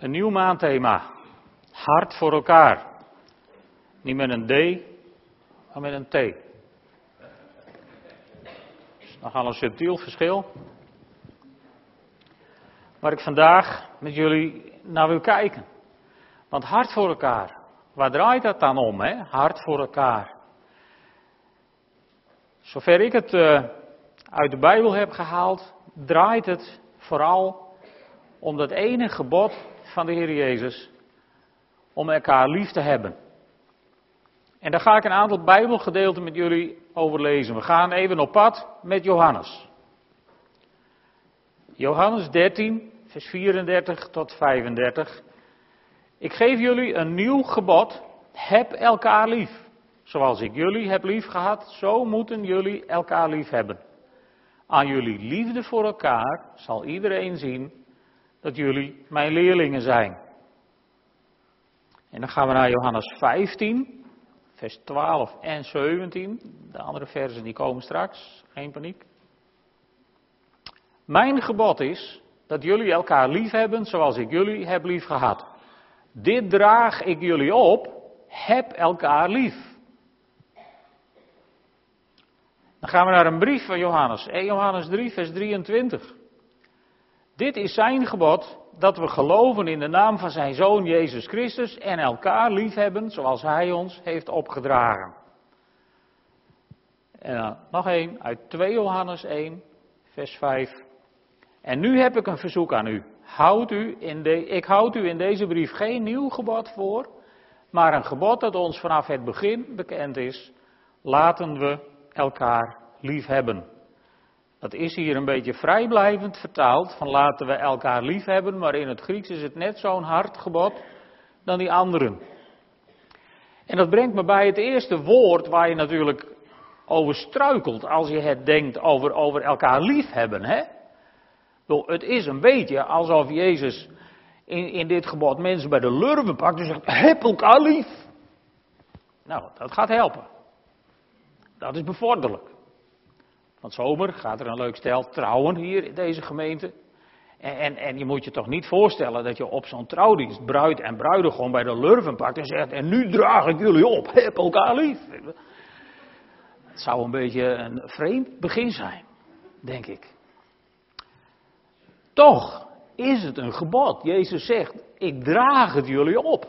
Een nieuw maandthema. Hart voor elkaar. Niet met een D, maar met een T. Dat is nogal een subtiel verschil. Waar ik vandaag met jullie naar wil kijken. Want hart voor elkaar. Waar draait dat dan om, hè? Hart voor elkaar. Zover ik het uh, uit de Bijbel heb gehaald, draait het vooral om dat ene gebod van de Heer Jezus. Om elkaar lief te hebben. En daar ga ik een aantal Bijbelgedeelten met jullie over lezen. We gaan even op pad met Johannes. Johannes 13, vers 34 tot 35. Ik geef jullie een nieuw gebod. Heb elkaar lief. Zoals ik jullie heb lief gehad, zo moeten jullie elkaar lief hebben. Aan jullie liefde voor elkaar zal iedereen zien dat jullie mijn leerlingen zijn. En dan gaan we naar Johannes 15, vers 12 en 17. De andere versen die komen straks, geen paniek. Mijn gebod is dat jullie elkaar lief hebben zoals ik jullie heb lief gehad. Dit draag ik jullie op, heb elkaar lief. Dan gaan we naar een brief van Johannes, 1 Johannes 3, vers 23. Dit is zijn gebod, dat we geloven in de naam van zijn Zoon Jezus Christus en elkaar liefhebben zoals hij ons heeft opgedragen. En dan nog één uit 2 Johannes 1, vers 5. En nu heb ik een verzoek aan u. Houd u in de, ik houd u in deze brief geen nieuw gebod voor, maar een gebod dat ons vanaf het begin bekend is. Laten we elkaar lief hebben. Dat is hier een beetje vrijblijvend vertaald, van laten we elkaar lief hebben, maar in het Grieks is het net zo'n hard gebod dan die anderen. En dat brengt me bij het eerste woord waar je natuurlijk over struikelt als je het denkt over, over elkaar lief hebben. Hè? Het is een beetje alsof Jezus in, in dit gebod mensen bij de lurven pakt en zegt, heb elkaar lief. Nou, dat gaat helpen. Dat is bevorderlijk. Want zomer gaat er een leuk stel trouwen hier in deze gemeente. En, en, en, je moet je toch niet voorstellen dat je op zo'n trouwdienst bruid en bruidegom bij de lurven pakt en zegt: En nu draag ik jullie op, heb elkaar lief. Het zou een beetje een vreemd begin zijn, denk ik. Toch is het een gebod. Jezus zegt: Ik draag het jullie op.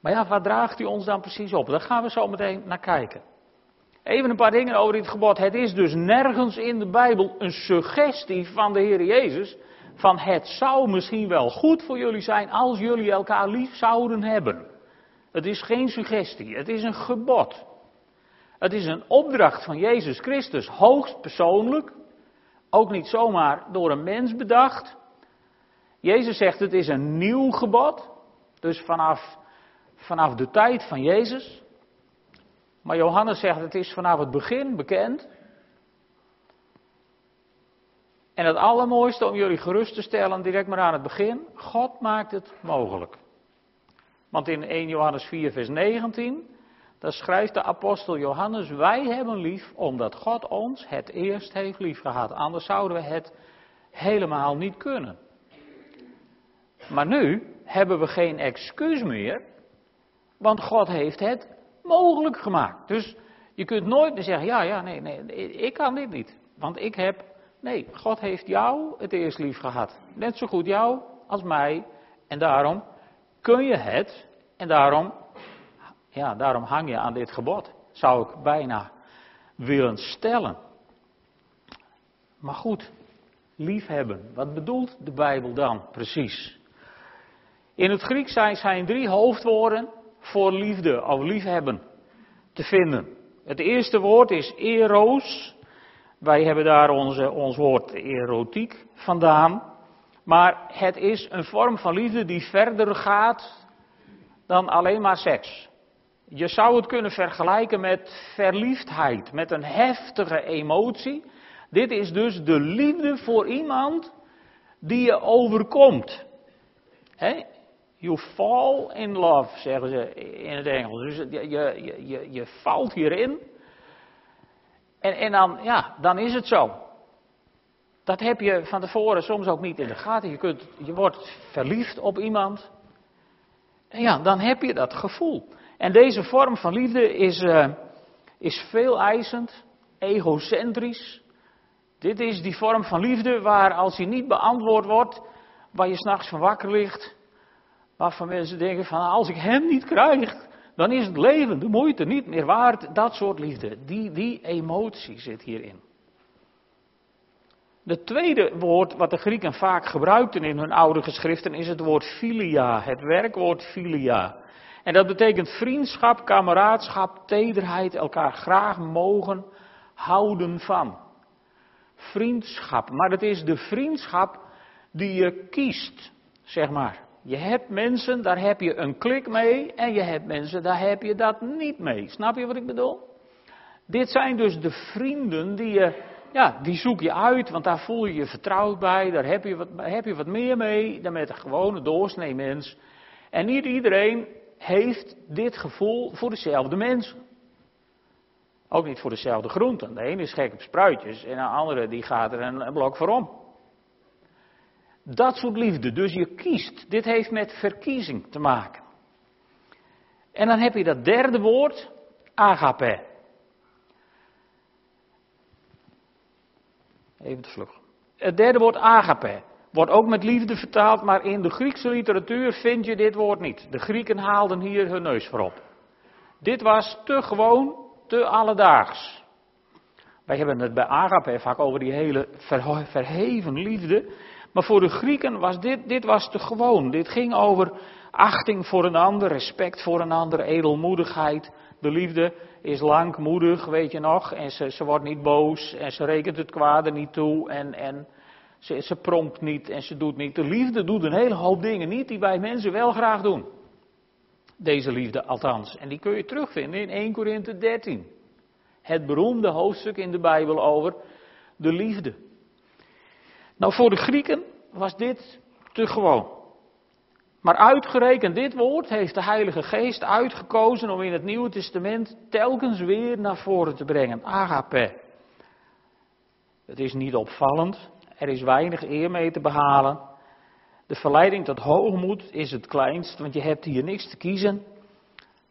Maar ja, waar draagt hij ons dan precies op? Daar gaan we zo meteen naar kijken. Even een paar dingen over dit gebod. Het is dus nergens in de Bijbel een suggestie van de Heer Jezus. Van het zou misschien wel goed voor jullie zijn als jullie elkaar lief zouden hebben. Het is geen suggestie, het is een gebod. Het is een opdracht van Jezus Christus, hoogst persoonlijk. Ook niet zomaar door een mens bedacht. Jezus zegt het is een nieuw gebod. Dus vanaf, vanaf de tijd van Jezus. Maar Johannes zegt het is vanaf het begin bekend. En het allermooiste om jullie gerust te stellen, direct maar aan het begin, God maakt het mogelijk. Want in 1 Johannes 4, vers 19, daar schrijft de apostel Johannes, wij hebben lief omdat God ons het eerst heeft lief gehad. Anders zouden we het helemaal niet kunnen. Maar nu hebben we geen excuus meer, want God heeft het mogelijk gemaakt. Dus je kunt nooit meer zeggen, ja, ja, nee, nee, ik kan dit niet. Want ik heb, nee, God heeft jou het eerst lief gehad. Net zo goed jou als mij. En daarom kun je het. En daarom, ja, daarom hang je aan dit gebod. Zou ik bijna willen stellen. Maar goed, liefhebben. Wat bedoelt de Bijbel dan precies? In het Grieks zijn, zijn drie hoofdwoorden voor liefde of liefhebben te vinden. Het eerste woord is eros. Wij hebben daar onze, ons woord erotiek vandaan. Maar het is een vorm van liefde die verder gaat dan alleen maar seks. Je zou het kunnen vergelijken met verliefdheid, met een heftige emotie. Dit is dus de liefde voor iemand die je overkomt. You fall in love, zeggen ze in het Engels. Dus je, je, je, je valt hierin. En, en dan, ja, dan is het zo. Dat heb je van tevoren soms ook niet in de gaten. Je, kunt, je wordt verliefd op iemand. En ja, dan heb je dat gevoel. En deze vorm van liefde is, uh, is veel eisend, egocentrisch. Dit is die vorm van liefde waar als die niet beantwoord wordt, waar je s'nachts van wakker ligt. Waarvan mensen denken van als ik hem niet krijg, dan is het leven, de moeite niet meer waard. Dat soort liefde, die, die emotie zit hierin. Het tweede woord wat de Grieken vaak gebruikten in hun oude geschriften is het woord filia, het werkwoord filia. En dat betekent vriendschap, kameraadschap, tederheid, elkaar graag mogen houden van. Vriendschap, maar het is de vriendschap die je kiest, zeg maar. Je hebt mensen, daar heb je een klik mee, en je hebt mensen, daar heb je dat niet mee. Snap je wat ik bedoel? Dit zijn dus de vrienden die je, ja, die zoek je uit, want daar voel je je vertrouwd bij, daar heb je wat, heb je wat meer mee dan met een gewone doorsnee mens. En niet iedereen heeft dit gevoel voor dezelfde mensen. Ook niet voor dezelfde groenten. De ene is gek op spruitjes en de andere die gaat er een blok voor om. Dat soort liefde. Dus je kiest. Dit heeft met verkiezing te maken. En dan heb je dat derde woord, agape. Even te vlug. Het derde woord agape wordt ook met liefde vertaald, maar in de Griekse literatuur vind je dit woord niet. De Grieken haalden hier hun neus voorop. Dit was te gewoon, te alledaags. Wij hebben het bij agape vaak over die hele verheven liefde. Maar voor de Grieken was dit, dit was te gewoon. Dit ging over achting voor een ander, respect voor een ander, edelmoedigheid. De liefde is langmoedig, weet je nog. En ze, ze wordt niet boos en ze rekent het kwade niet toe. En, en ze, ze prompt niet en ze doet niet. De liefde doet een hele hoop dingen niet die wij mensen wel graag doen. Deze liefde althans. En die kun je terugvinden in 1 Korinthe 13. Het beroemde hoofdstuk in de Bijbel over de liefde. Nou, voor de Grieken was dit te gewoon. Maar uitgerekend dit woord heeft de Heilige Geest uitgekozen om in het Nieuwe Testament telkens weer naar voren te brengen. Agape. Het is niet opvallend, er is weinig eer mee te behalen. De verleiding tot hoogmoed is het kleinst, want je hebt hier niks te kiezen.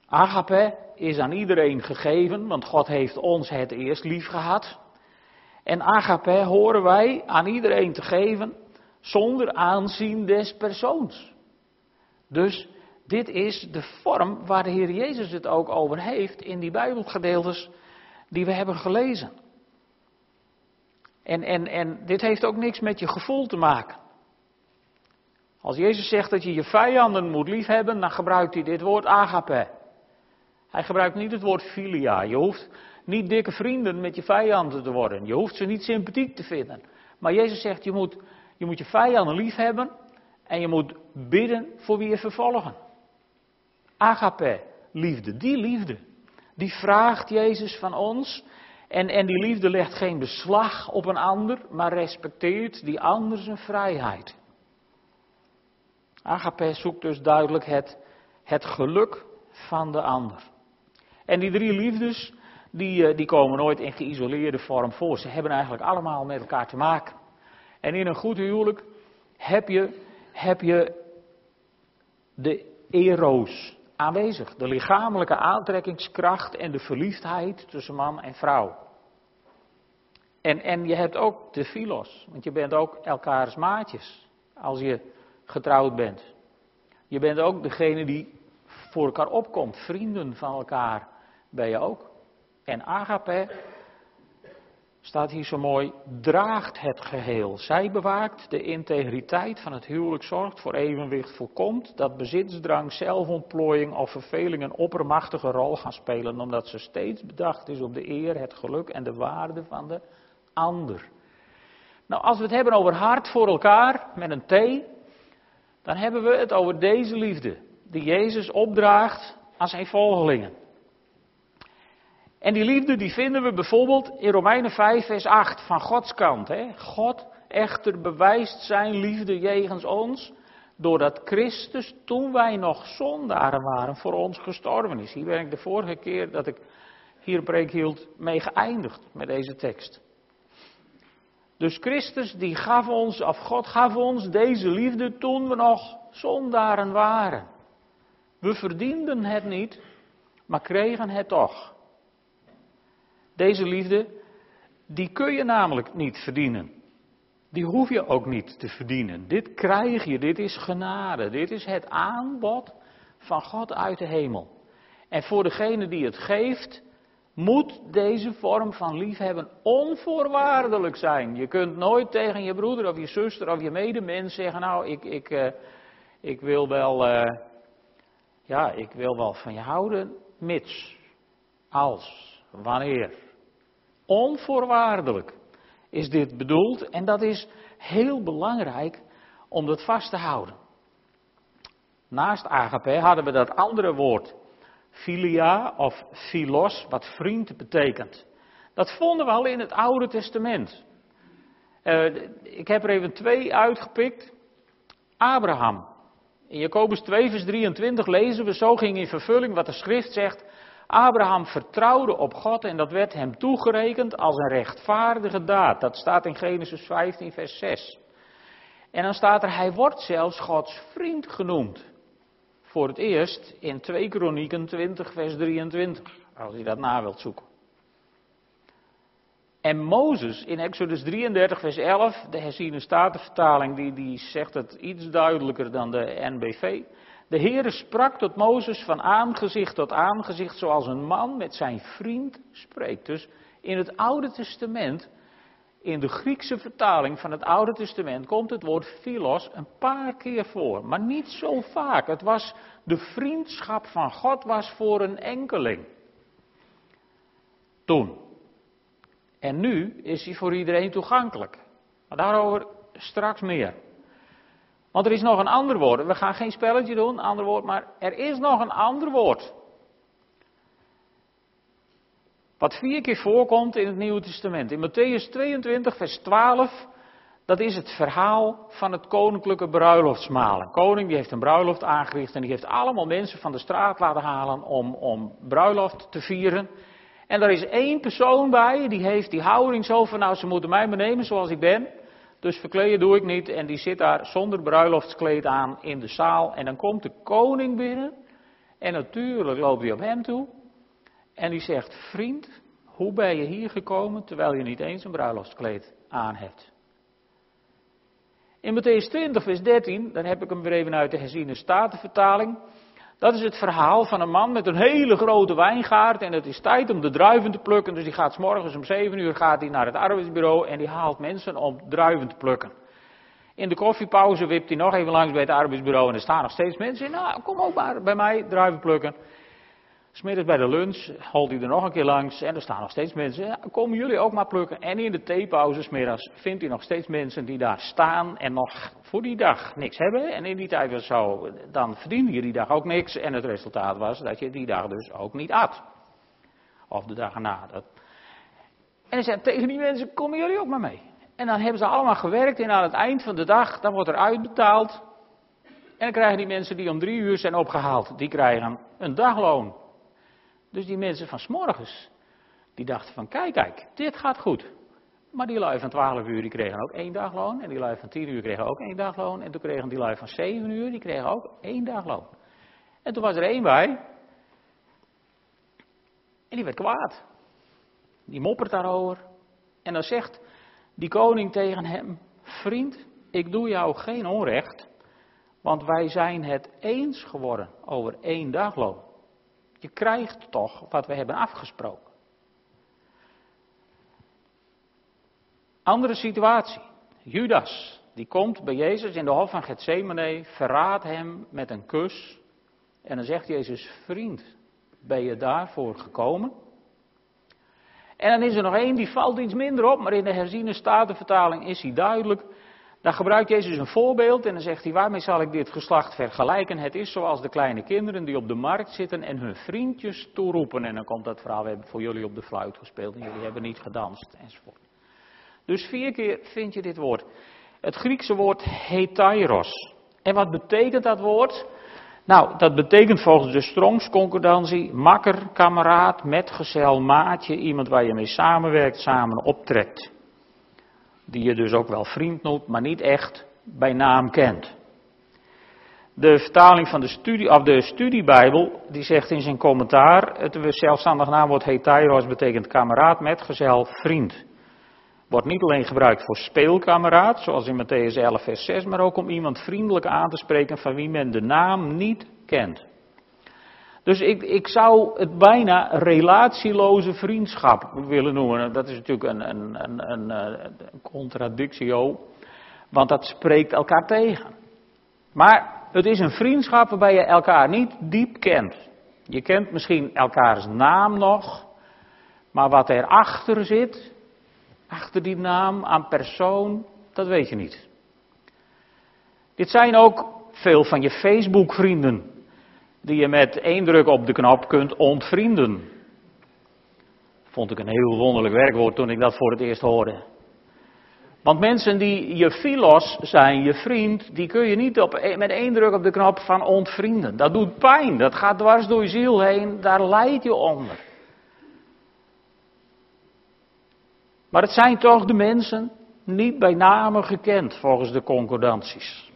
Agape is aan iedereen gegeven, want God heeft ons het eerst lief gehad. En agape horen wij aan iedereen te geven zonder aanzien des persoons. Dus dit is de vorm waar de Heer Jezus het ook over heeft in die Bijbelgedeeltes die we hebben gelezen. En, en, en dit heeft ook niks met je gevoel te maken. Als Jezus zegt dat je je vijanden moet liefhebben, dan gebruikt hij dit woord agape. Hij gebruikt niet het woord filia. Je hoeft niet dikke vrienden met je vijanden te worden. Je hoeft ze niet sympathiek te vinden. Maar Jezus zegt, je moet je, moet je vijanden lief hebben en je moet bidden voor wie je vervolgen. Agape, liefde, die liefde, die vraagt Jezus van ons. En, en die liefde legt geen beslag op een ander, maar respecteert die ander zijn vrijheid. Agape zoekt dus duidelijk het, het geluk van de ander. En die drie liefdes, die, eh, die komen nooit in geïsoleerde vorm voor. Ze hebben eigenlijk allemaal met elkaar te maken. En in een goed huwelijk heb je, heb je de eros aanwezig. De lichamelijke aantrekkingskracht en de verliefdheid tussen man en vrouw. En, en je hebt ook de filos, want je bent ook elkaars maatjes als je getrouwd bent. Je bent ook degene die voor elkaar opkomt, vrienden van elkaar ben je ook. En agape, staat hier zo mooi, draagt het geheel. Zij bewaakt de integriteit van het huwelijk, zorgt voor evenwicht, voorkomt dat bezitsdrang, zelfontplooiing of verveling een oppermachtige rol gaan spelen, omdat ze steeds bedacht is op de eer, het geluk en de waarde van de ander. Nou, als we het hebben over hart voor elkaar, met een T, dan hebben we het over deze liefde, die Jezus opdraagt aan zijn volgelingen. En die liefde die vinden we bijvoorbeeld in Romeinen 5, vers 8 van Gods kant. Hè? God echter bewijst zijn liefde jegens ons, doordat Christus, toen wij nog zondaren waren, voor ons gestorven is. Hier ben ik de vorige keer dat ik hier preek hield mee geëindigd met deze tekst. Dus Christus die gaf ons, of God gaf ons deze liefde toen we nog zondaren waren. We verdienden het niet, maar kregen het toch. Deze liefde, die kun je namelijk niet verdienen. Die hoef je ook niet te verdienen. Dit krijg je, dit is genade, dit is het aanbod van God uit de hemel. En voor degene die het geeft, moet deze vorm van liefhebben onvoorwaardelijk zijn. Je kunt nooit tegen je broeder of je zuster of je medemens zeggen, nou, ik, ik, uh, ik wil wel, uh, ja, ik wil wel van je houden, mits, als, wanneer. Onvoorwaardelijk is dit bedoeld en dat is heel belangrijk om dat vast te houden. Naast agape hadden we dat andere woord, filia of philos, wat vriend betekent. Dat vonden we al in het Oude Testament. Uh, ik heb er even twee uitgepikt. Abraham. In Jacobus 2, vers 23 lezen we, zo ging in vervulling wat de schrift zegt. Abraham vertrouwde op God en dat werd hem toegerekend als een rechtvaardige daad. Dat staat in Genesis 15, vers 6. En dan staat er, hij wordt zelfs Gods vriend genoemd. Voor het eerst in 2 Kronieken 20, vers 23, als u dat na wilt zoeken. En Mozes in Exodus 33, vers 11, de herziene statenvertaling, die, die zegt het iets duidelijker dan de NBV. De Heere sprak tot Mozes van aangezicht tot aangezicht, zoals een man met zijn vriend spreekt. Dus in het Oude Testament, in de Griekse vertaling van het Oude Testament, komt het woord philos een paar keer voor, maar niet zo vaak. Het was de vriendschap van God was voor een enkeling. Toen. En nu is hij voor iedereen toegankelijk. Maar daarover straks meer. Want er is nog een ander woord. We gaan geen spelletje doen, ander woord, maar er is nog een ander woord. Wat vier keer voorkomt in het Nieuwe Testament. In Matthäus 22, vers 12, dat is het verhaal van het koninklijke bruiloftsmaal. Een koning die heeft een bruiloft aangericht en die heeft allemaal mensen van de straat laten halen om, om bruiloft te vieren. En er is één persoon bij, die heeft die houding zo van, nou ze moeten mij benemen zoals ik ben. Dus verkleden doe ik niet. En die zit daar zonder bruiloftskleed aan in de zaal. En dan komt de koning binnen. En natuurlijk loopt hij op hem toe. En die zegt: Vriend, hoe ben je hier gekomen terwijl je niet eens een bruiloftskleed aan hebt? In Matthäus 20, vers 13, dan heb ik hem weer even uit de herziene statenvertaling. Dat is het verhaal van een man met een hele grote wijngaard en het is tijd om de druiven te plukken. Dus die gaat s morgens om 7 uur gaat naar het arbeidsbureau en die haalt mensen om druiven te plukken. In de koffiepauze wipt hij nog even langs bij het arbeidsbureau en er staan nog steeds mensen. Nou, kom ook maar bij mij druiven plukken. Smiddags bij de lunch holt hij er nog een keer langs en er staan nog steeds mensen. Ja, komen jullie ook maar plukken? En in de theepauze smiddags vindt hij nog steeds mensen die daar staan en nog voor die dag niks hebben. En in die tijd was zo, dan verdiende je die dag ook niks. En het resultaat was dat je die dag dus ook niet at. Of de dag erna. Dat. En hij zei tegen die mensen, komen jullie ook maar mee? En dan hebben ze allemaal gewerkt en aan het eind van de dag, dan wordt er uitbetaald. En dan krijgen die mensen die om drie uur zijn opgehaald, die krijgen een dagloon. Dus die mensen van s'morgens, die dachten van kijk, kijk, dit gaat goed. Maar die lui van 12 uur, die kregen ook één dagloon. En die lui van 10 uur kregen ook één dagloon. En toen kregen die lui van 7 uur, die kregen ook één dagloon. En toen was er één bij. En die werd kwaad. Die moppert daarover. En dan zegt die koning tegen hem: Vriend, ik doe jou geen onrecht. Want wij zijn het eens geworden over één dagloon. Je krijgt toch wat we hebben afgesproken. Andere situatie. Judas, die komt bij Jezus in de hof van Gethsemane, verraadt hem met een kus. En dan zegt Jezus, vriend, ben je daarvoor gekomen? En dan is er nog één, die valt iets minder op, maar in de herziene statenvertaling is hij duidelijk. Dan gebruikt Jezus een voorbeeld en dan zegt hij, waarmee zal ik dit geslacht vergelijken? Het is zoals de kleine kinderen die op de markt zitten en hun vriendjes toeroepen. En dan komt dat verhaal, we hebben voor jullie op de fluit gespeeld en jullie hebben niet gedanst, enzovoort. Dus vier keer vind je dit woord. Het Griekse woord hetairos. En wat betekent dat woord? Nou, dat betekent volgens de Strongs concordantie makker, kameraad, metgezel, maatje, iemand waar je mee samenwerkt, samen optrekt. Die je dus ook wel vriend noemt, maar niet echt bij naam kent. De vertaling van de, studie, of de studiebijbel, die zegt in zijn commentaar, het zelfstandig naamwoord hetairos betekent kameraad, metgezel, vriend. Wordt niet alleen gebruikt voor speelkameraad, zoals in Matthäus 11, vers 6, maar ook om iemand vriendelijk aan te spreken van wie men de naam niet kent. Dus ik, ik zou het bijna relatieloze vriendschap willen noemen. Dat is natuurlijk een, een, een, een, een contradictio, want dat spreekt elkaar tegen. Maar het is een vriendschap waarbij je elkaar niet diep kent. Je kent misschien elkaars naam nog, maar wat erachter zit, achter die naam aan persoon, dat weet je niet. Dit zijn ook veel van je Facebook-vrienden, die je met één druk op de knop kunt ontvrienden. Vond ik een heel wonderlijk werkwoord toen ik dat voor het eerst hoorde. Want mensen die je filos zijn, je vriend, die kun je niet op, met één druk op de knop van ontvrienden. Dat doet pijn, dat gaat dwars door je ziel heen, daar leid je onder. Maar het zijn toch de mensen niet bij name gekend volgens de concordanties.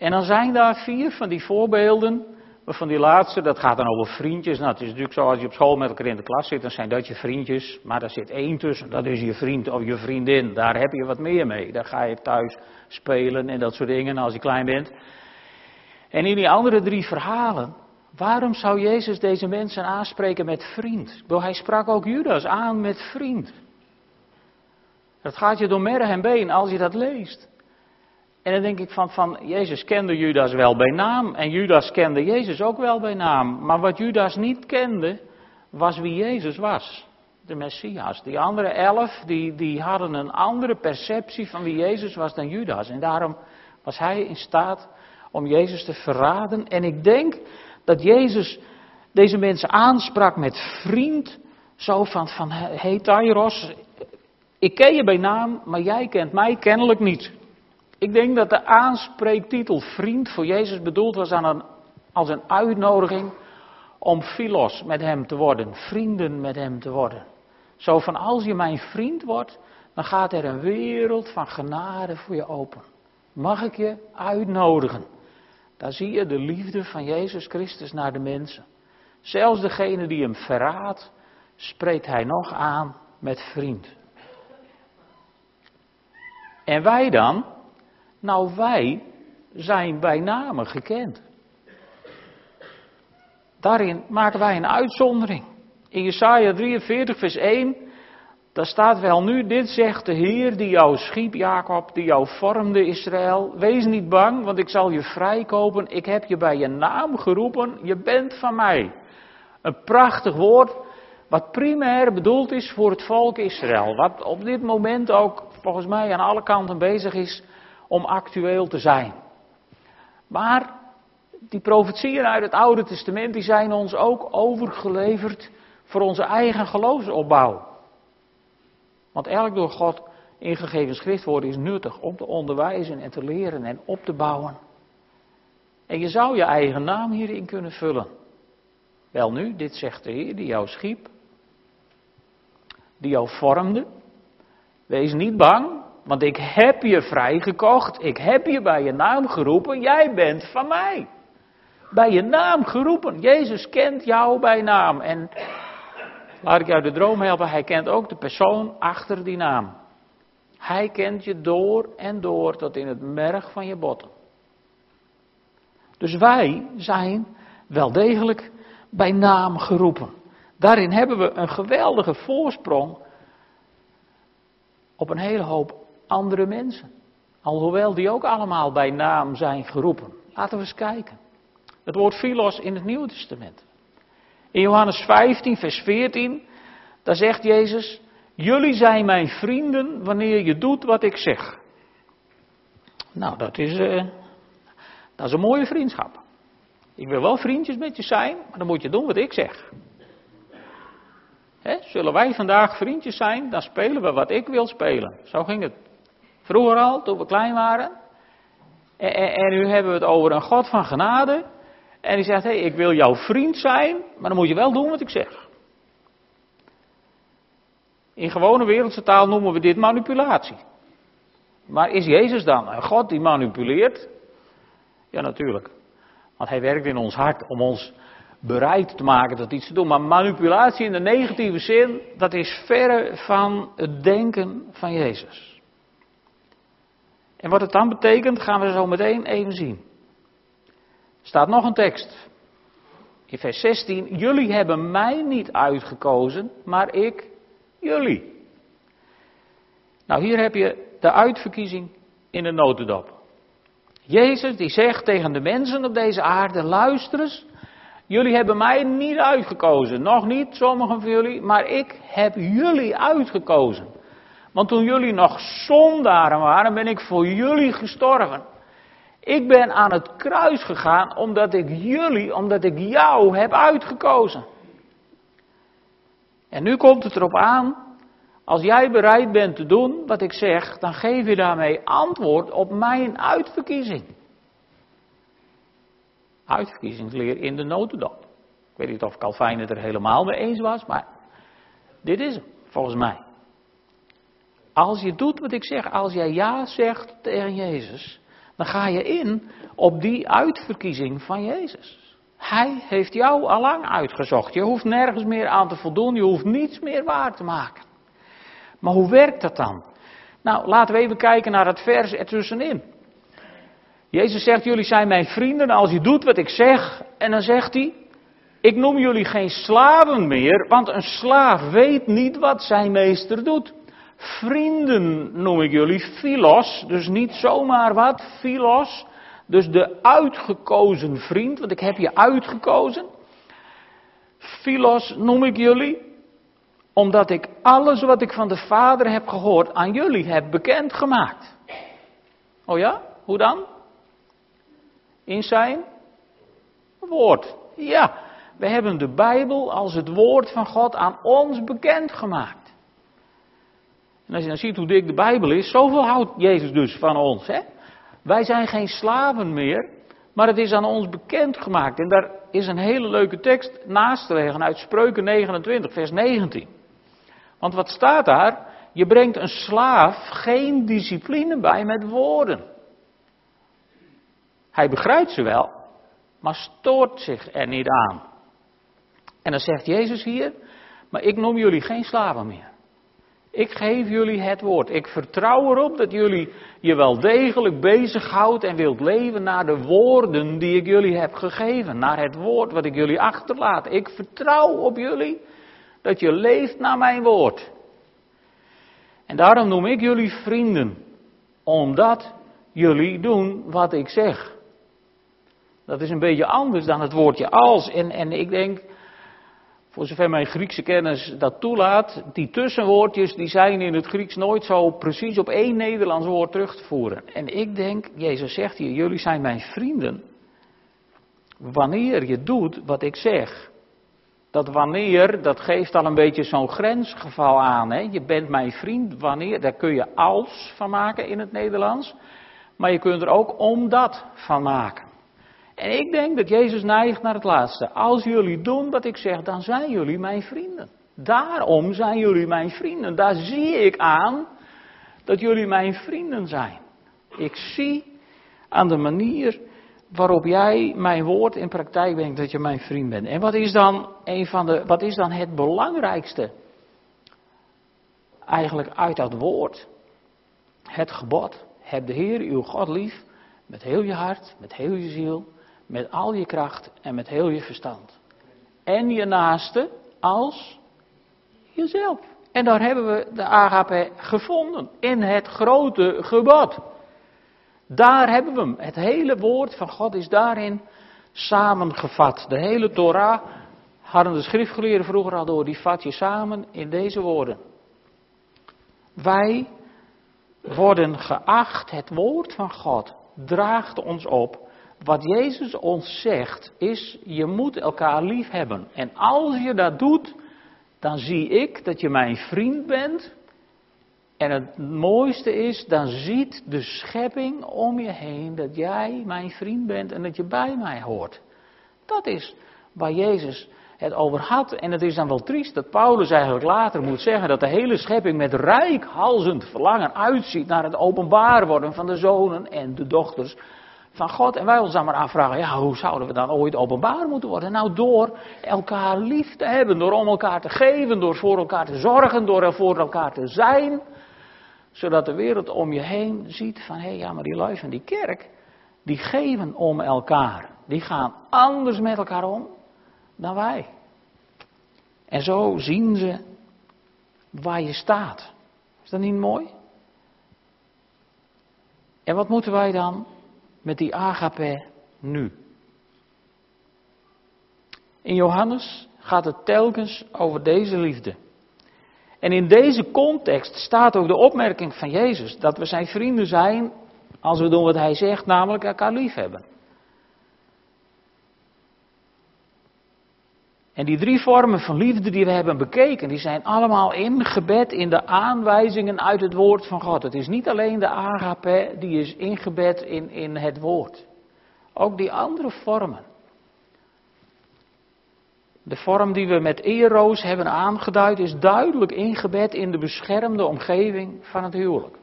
En dan zijn daar vier van die voorbeelden van die laatste, dat gaat dan over vriendjes. Nou, het is natuurlijk zo, als je op school met elkaar in de klas zit, dan zijn dat je vriendjes. Maar daar zit één tussen, dat is je vriend of je vriendin. Daar heb je wat meer mee. Daar ga je thuis spelen en dat soort dingen als je klein bent. En in die andere drie verhalen, waarom zou Jezus deze mensen aanspreken met vriend? Hij sprak ook Judas aan met vriend. Dat gaat je door merg en been als je dat leest. En dan denk ik van, van, Jezus kende Judas wel bij naam en Judas kende Jezus ook wel bij naam. Maar wat Judas niet kende, was wie Jezus was. De Messias. Die andere elf, die, die hadden een andere perceptie van wie Jezus was dan Judas. En daarom was hij in staat om Jezus te verraden. En ik denk dat Jezus deze mensen aansprak met vriend. Zo van, van hey Tyros, ik ken je bij naam, maar jij kent mij kennelijk niet. Ik denk dat de aanspreektitel vriend voor Jezus bedoeld was aan een, als een uitnodiging om filos met hem te worden, vrienden met hem te worden. Zo van als je mijn vriend wordt, dan gaat er een wereld van genade voor je open. Mag ik je uitnodigen? Daar zie je de liefde van Jezus Christus naar de mensen. Zelfs degene die hem verraadt, spreekt hij nog aan met vriend. En wij dan, nou, wij zijn bij name gekend. Daarin maken wij een uitzondering. In Jesaja 43, vers 1, daar staat wel nu, dit zegt de Heer die jou schiep, Jacob, die jou vormde, Israël. Wees niet bang, want ik zal je vrijkopen. Ik heb je bij je naam geroepen, je bent van mij. Een prachtig woord, wat primair bedoeld is voor het volk Israël. Wat op dit moment ook volgens mij aan alle kanten bezig is om actueel te zijn. Maar die profetieën uit het Oude Testament die zijn ons ook overgeleverd voor onze eigen geloofsopbouw. Want elk door God ingegeven schriftwoord is nuttig om te onderwijzen en te leren en op te bouwen. En je zou je eigen naam hierin kunnen vullen. Wel nu, dit zegt de Heer die jou schiep, die jou vormde. Wees niet bang, want ik heb je vrijgekocht, ik heb je bij je naam geroepen, jij bent van mij. Bij je naam geroepen. Jezus kent jou bij naam. En laat ik jou de droom helpen, hij kent ook de persoon achter die naam. Hij kent je door en door tot in het merg van je botten. Dus wij zijn wel degelijk bij naam geroepen. Daarin hebben we een geweldige voorsprong op een hele hoop andere mensen. Alhoewel die ook allemaal bij naam zijn geroepen. Laten we eens kijken. Het woord philos in het Nieuwe Testament. In Johannes 15, vers 14, daar zegt Jezus, jullie zijn mijn vrienden wanneer je doet wat ik zeg. Nou, dat is, uh, dat is een mooie vriendschap. Ik wil wel vriendjes met je zijn, maar dan moet je doen wat ik zeg. Zullen wij vandaag vriendjes zijn, dan spelen we wat ik wil spelen. Zo ging het Vroeger al, toen we klein waren. En, en, en, nu hebben we het over een God van genade. En die zegt, hé, hey, ik wil jouw vriend zijn, maar dan moet je wel doen wat ik zeg. In gewone wereldse taal noemen we dit manipulatie. Maar is Jezus dan een God die manipuleert? Ja, natuurlijk. Want hij werkt in ons hart om ons bereid te maken tot iets te doen. Maar manipulatie in de negatieve zin, dat is verre van het denken van Jezus. En wat het dan betekent, gaan we zo meteen even zien. Er staat nog een tekst. In vers 16, jullie hebben mij niet uitgekozen, maar ik jullie. Nou, hier heb je de uitverkiezing in de notendop. Jezus die zegt tegen de mensen op deze aarde, luister eens, jullie hebben mij niet uitgekozen, nog niet sommigen van jullie, maar ik heb jullie uitgekozen. Want toen jullie nog zondaren waren, ben ik voor jullie gestorven. Ik ben aan het kruis gegaan omdat ik jullie, omdat ik jou heb uitgekozen. En nu komt het erop aan, als jij bereid bent te doen wat ik zeg, dan geef je daarmee antwoord op mijn uitverkiezing. Uitverkiezingsleer in de notendop. Ik weet niet of Calvijn het er helemaal mee eens was, maar dit is hem, volgens mij. Als je doet wat ik zeg, als jij ja zegt tegen Jezus, dan ga je in op die uitverkiezing van Jezus. Hij heeft jou allang uitgezocht. Je hoeft nergens meer aan te voldoen, je hoeft niets meer waar te maken. Maar hoe werkt dat dan? Nou, laten we even kijken naar het vers ertussenin. Jezus zegt, jullie zijn mijn vrienden als je doet wat ik zeg. En dan zegt hij, ik noem jullie geen slaven meer, want een slaaf weet niet wat zijn meester doet. Vrienden noem ik jullie, philos, dus niet zomaar wat, philos. Dus de uitgekozen vriend, want ik heb je uitgekozen. Philos noem ik jullie omdat ik alles wat ik van de Vader heb gehoord aan jullie heb bekendgemaakt. Oh ja? Hoe dan? In zijn woord. Ja, we hebben de Bijbel als het woord van God aan ons bekendgemaakt. En als je dan ziet hoe dik de Bijbel is, zoveel houdt Jezus dus van ons. Hè? Wij zijn geen slaven meer, maar het is aan ons bekendgemaakt. En daar is een hele leuke tekst naast te leggen uit Spreuken 29, vers 19. Want wat staat daar? Je brengt een slaaf geen discipline bij met woorden. Hij begrijpt ze wel, maar stoort zich er niet aan. En dan zegt Jezus hier, maar ik noem jullie geen slaven meer. Ik geef jullie het woord. Ik vertrouw erop dat jullie je wel degelijk bezighoudt en wilt leven naar de woorden die ik jullie heb gegeven. Naar het woord wat ik jullie achterlaat. Ik vertrouw op jullie dat je leeft naar mijn woord. En daarom noem ik jullie vrienden, omdat jullie doen wat ik zeg. Dat is een beetje anders dan het woordje als. En, en ik denk, voor zover mijn Griekse kennis dat toelaat, die tussenwoordjes die zijn in het Grieks nooit zo precies op één Nederlands woord terug te voeren. En ik denk, Jezus zegt hier, jullie zijn mijn vrienden. Wanneer je doet wat ik zeg. Dat wanneer, dat geeft al een beetje zo'n grensgeval aan. Hè? Je bent mijn vriend, wanneer, daar kun je als van maken in het Nederlands. Maar je kunt er ook omdat van maken. En ik denk dat Jezus neigt naar het laatste. Als jullie doen wat ik zeg, dan zijn jullie mijn vrienden. Daarom zijn jullie mijn vrienden. Daar zie ik aan dat jullie mijn vrienden zijn. Ik zie aan de manier waarop jij mijn woord in praktijk brengt dat je mijn vriend bent. En wat is dan, een van de, wat is dan het belangrijkste eigenlijk uit dat woord? Het gebod. Heb de Heer uw God lief met heel je hart, met heel je ziel, met al je kracht en met heel je verstand. En je naaste als jezelf. En daar hebben we de agape gevonden in het grote gebod. Daar hebben we hem. Het hele woord van God is daarin samengevat. De hele Torah hadden de schriftgeleerden vroeger al door. Die vat je samen in deze woorden. Wij worden geacht, het woord van God draagt ons op. Wat Jezus ons zegt is, je moet elkaar lief hebben. En als je dat doet, dan zie ik dat je mijn vriend bent en het mooiste is, dan ziet de schepping om je heen dat jij mijn vriend bent en dat je bij mij hoort. Dat is waar Jezus het over had. En het is dan wel triest dat Paulus eigenlijk later moet zeggen dat de hele schepping met rijkhalzend verlangen uitziet naar het openbaar worden van de zonen en de dochters van God. En wij ons dan maar afvragen, ja, hoe zouden we dan ooit openbaar moeten worden? Nou, door elkaar lief te hebben, door om elkaar te geven, door voor elkaar te zorgen, door er voor elkaar te zijn. Zodat de wereld om je heen ziet van, hé, hey, ja, maar die lui van die kerk, die geven om elkaar. Die gaan anders met elkaar om dan wij. En zo zien ze waar je staat. Is dat niet mooi? En wat moeten wij dan met die agape nu? In Johannes gaat het telkens over deze liefde. En in deze context staat ook de opmerking van Jezus dat we zijn vrienden zijn als we doen wat hij zegt, namelijk elkaar lief hebben. En die drie vormen van liefde die we hebben bekeken, die zijn allemaal ingebed in de aanwijzingen uit het woord van God. Het is niet alleen de agape die is ingebed in, in het woord. Ook die andere vormen. De vorm die we met eroos hebben aangeduid is duidelijk ingebed in de beschermde omgeving van het huwelijk.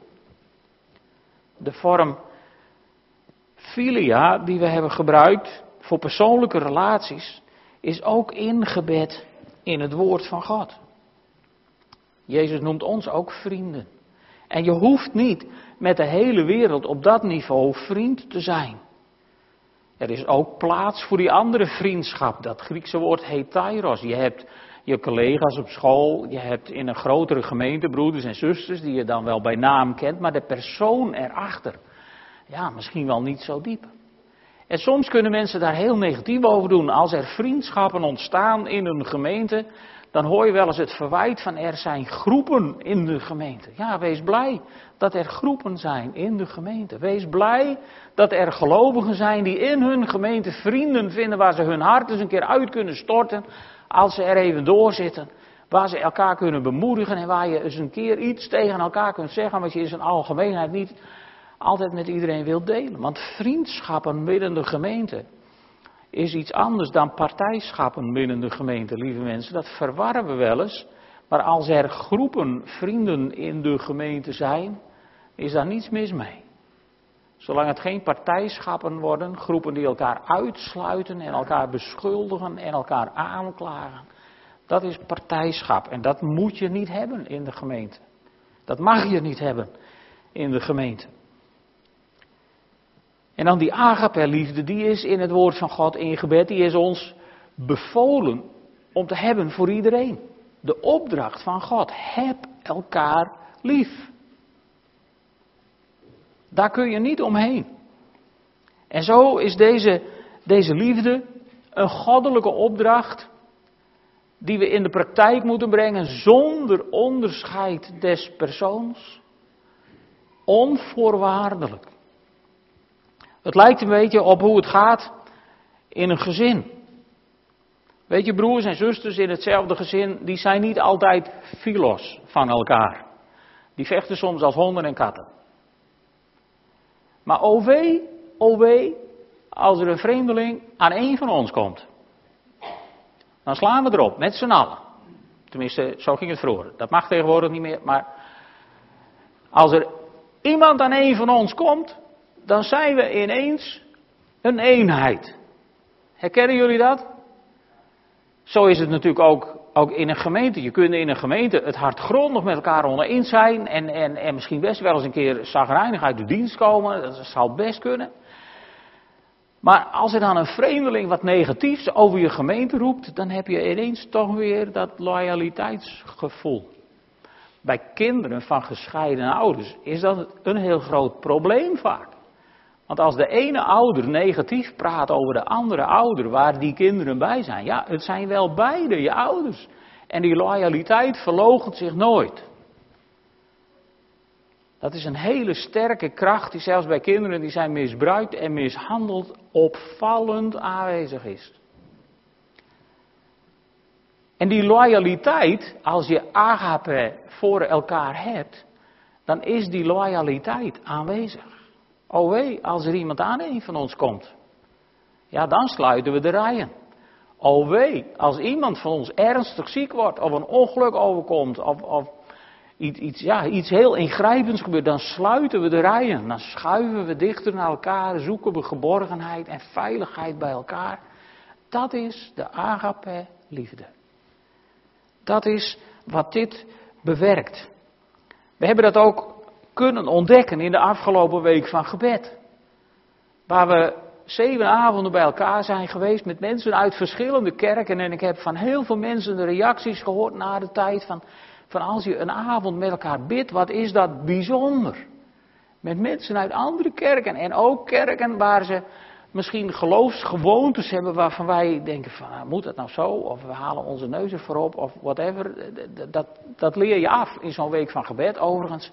De vorm filia die we hebben gebruikt voor persoonlijke relaties is ook ingebed in het woord van God. Jezus noemt ons ook vrienden. En je hoeft niet met de hele wereld op dat niveau vriend te zijn. Er is ook plaats voor die andere vriendschap. Dat Griekse woord heet tyros. Je hebt je collega's op school, je hebt in een grotere gemeente broeders en zusters die je dan wel bij naam kent, maar de persoon erachter, ja, misschien wel niet zo diep. En soms kunnen mensen daar heel negatief over doen. Als er vriendschappen ontstaan in een gemeente, dan hoor je wel eens het verwijt van er zijn groepen in de gemeente. Ja, wees blij dat er groepen zijn in de gemeente. Wees blij dat er gelovigen zijn die in hun gemeente vrienden vinden waar ze hun hart eens een keer uit kunnen storten als ze er even doorzitten. Waar ze elkaar kunnen bemoedigen en waar je eens een keer iets tegen elkaar kunt zeggen wat je in zijn algemeenheid niet altijd met iedereen wil delen. Want vriendschappen binnen de gemeente is iets anders dan partijschappen binnen de gemeente, lieve mensen. Dat verwarren we wel eens. Maar als er groepen vrienden in de gemeente zijn, is daar niets mis mee. Zolang het geen partijschappen worden, groepen die elkaar uitsluiten en elkaar beschuldigen en elkaar aanklagen. Dat is partijschap en dat moet je niet hebben in de gemeente. Dat mag je niet hebben in de gemeente. En dan die agape-liefde, die is in het woord van God ingebed, die is ons bevolen om te hebben voor iedereen. De opdracht van God, heb elkaar lief. Daar kun je niet omheen. En zo is deze, deze liefde een goddelijke opdracht die we in de praktijk moeten brengen zonder onderscheid des persoons. Onvoorwaardelijk. Het lijkt een beetje op hoe het gaat in een gezin. Weet je, broers en zusters in hetzelfde gezin, die zijn niet altijd filos van elkaar. Die vechten soms als honden en katten. Maar o wee, o wee, als er een vreemdeling aan één van ons komt. Dan slaan we erop, met z'n allen. Tenminste, zo ging het vroeger. Dat mag tegenwoordig niet meer, maar als er iemand aan één van ons komt, dan zijn we ineens een eenheid. Herkennen jullie dat? Zo is het natuurlijk ook, ook in een gemeente. Je kunt in een gemeente het hardgrondig met elkaar oneens zijn en, en, en misschien best wel eens een keer zagrijnig uit de dienst komen. Dat zal best kunnen. Maar als er dan een vreemdeling wat negatiefs over je gemeente roept, dan heb je ineens toch weer dat loyaliteitsgevoel. Bij kinderen van gescheiden ouders is dat een heel groot probleem vaak. Want als de ene ouder negatief praat over de andere ouder, waar die kinderen bij zijn, ja, het zijn wel beide je ouders. En die loyaliteit verloogt zich nooit. Dat is een hele sterke kracht die zelfs bij kinderen die zijn misbruikt en mishandeld opvallend aanwezig is. En die loyaliteit, als je agape voor elkaar hebt, dan is die loyaliteit aanwezig. Oh wee, als er iemand aan een van ons komt. Ja, dan sluiten we de rijen. Oh wee, als iemand van ons ernstig ziek wordt, of een ongeluk overkomt, of, of iets, iets, ja, iets heel ingrijpends gebeurt, dan sluiten we de rijen. Dan schuiven we dichter naar elkaar, zoeken we geborgenheid en veiligheid bij elkaar. Dat is de agape liefde. Dat is wat dit bewerkt. We hebben dat ook kunnen ontdekken in de afgelopen week van gebed. Waar we zeven avonden bij elkaar zijn geweest met mensen uit verschillende kerken. En ik heb van heel veel mensen de reacties gehoord na de tijd van, van als je een avond met elkaar bidt, wat is dat bijzonder. Met mensen uit andere kerken en ook kerken waar ze misschien geloofsgewoontes hebben waarvan wij denken van, nou, moet dat nou zo? Of we halen onze neus ervoor op of whatever. Dat, dat leer je af in zo'n week van gebed overigens.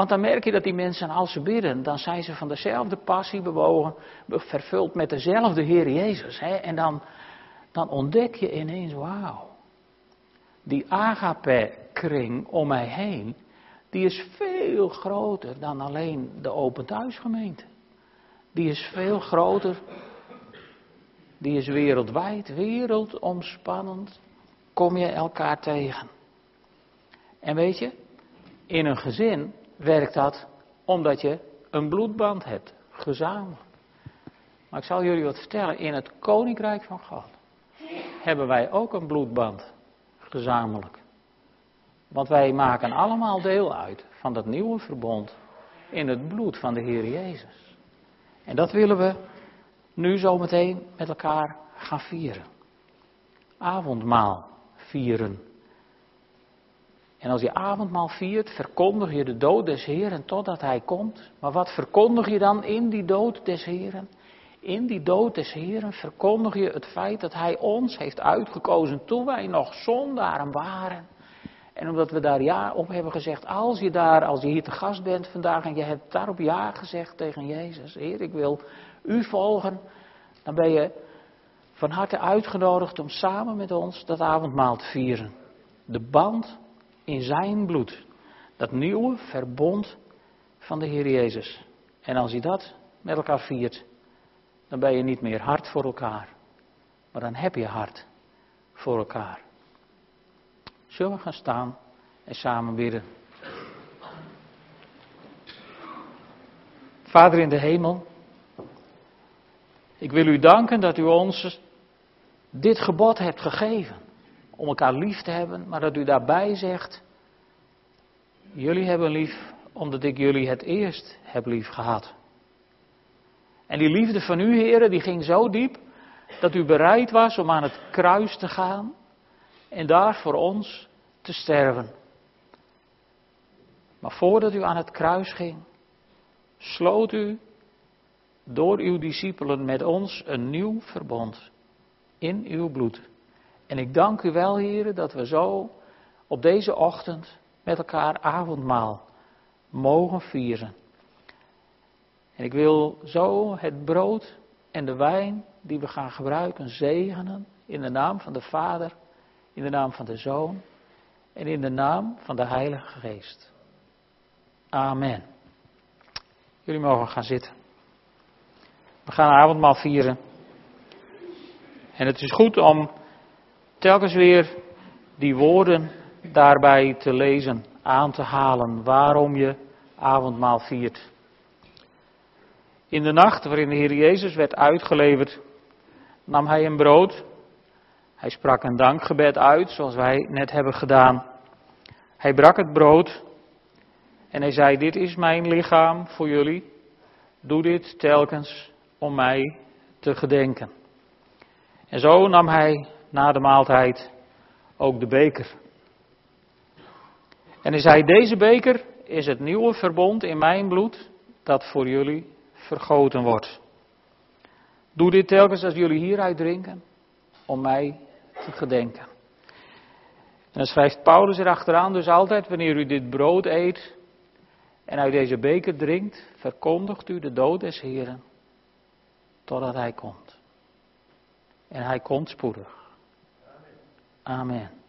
Want dan merk je dat die mensen, als ze bidden, dan zijn ze van dezelfde passie bewogen, vervuld met dezelfde Heer Jezus. Hè? En dan, dan ontdek je ineens, wauw, die agape-kring om mij heen, die is veel groter dan alleen de open thuisgemeente. Die is veel groter, die is wereldwijd, wereldomspannend, kom je elkaar tegen. En weet je, in een gezin werkt dat omdat je een bloedband hebt, gezamenlijk. Maar ik zal jullie wat vertellen, in het koninkrijk van God hebben wij ook een bloedband, gezamenlijk. Want wij maken allemaal deel uit van dat nieuwe verbond in het bloed van de Heer Jezus. En dat willen we nu zometeen met elkaar gaan vieren. Avondmaal vieren. En als je avondmaal viert, verkondig je de dood des Heeren totdat Hij komt. Maar wat verkondig je dan in die dood des Heeren? In die dood des Heeren verkondig je het feit dat Hij ons heeft uitgekozen toen wij nog zondaren waren. En omdat we daar ja op hebben gezegd, als je daar, als je hier te gast bent vandaag en je hebt daarop ja gezegd tegen Jezus, Heer, ik wil U volgen, dan ben je van harte uitgenodigd om samen met ons dat avondmaal te vieren. De band in zijn bloed. Dat nieuwe verbond van de Heer Jezus. En als je dat met elkaar viert, dan ben je niet meer hard voor elkaar. Maar dan heb je hart voor elkaar. Zullen we gaan staan en samen bidden? Vader in de hemel, ik wil u danken dat u ons dit gebod hebt gegeven om elkaar lief te hebben, maar dat u daarbij zegt, jullie hebben lief omdat ik jullie het eerst heb lief gehad. En die liefde van u, heren, die ging zo diep dat u bereid was om aan het kruis te gaan en daar voor ons te sterven. Maar voordat u aan het kruis ging, sloot u door uw discipelen met ons een nieuw verbond in uw bloed. En ik dank u wel, heren, dat we zo op deze ochtend met elkaar avondmaal mogen vieren. En ik wil zo het brood en de wijn die we gaan gebruiken zegenen in de naam van de Vader, in de naam van de Zoon en in de naam van de Heilige Geest. Amen. Jullie mogen gaan zitten. We gaan avondmaal vieren. En het is goed om telkens weer die woorden daarbij te lezen, aan te halen, waarom je avondmaal viert. In de nacht waarin de Heer Jezus werd uitgeleverd, nam hij een brood. Hij sprak een dankgebed uit, zoals wij net hebben gedaan. Hij brak het brood en hij zei: Dit is mijn lichaam voor jullie. Doe dit telkens om mij te gedenken. En zo nam hij na de maaltijd ook de beker. En hij zei, deze beker is het nieuwe verbond in mijn bloed dat voor jullie vergoten wordt. Doe dit telkens als jullie hieruit drinken, om mij te gedenken. En dan schrijft Paulus erachteraan dus altijd, wanneer u dit brood eet en uit deze beker drinkt, verkondigt u de dood des Heren, totdat Hij komt. En Hij komt spoedig. Amen.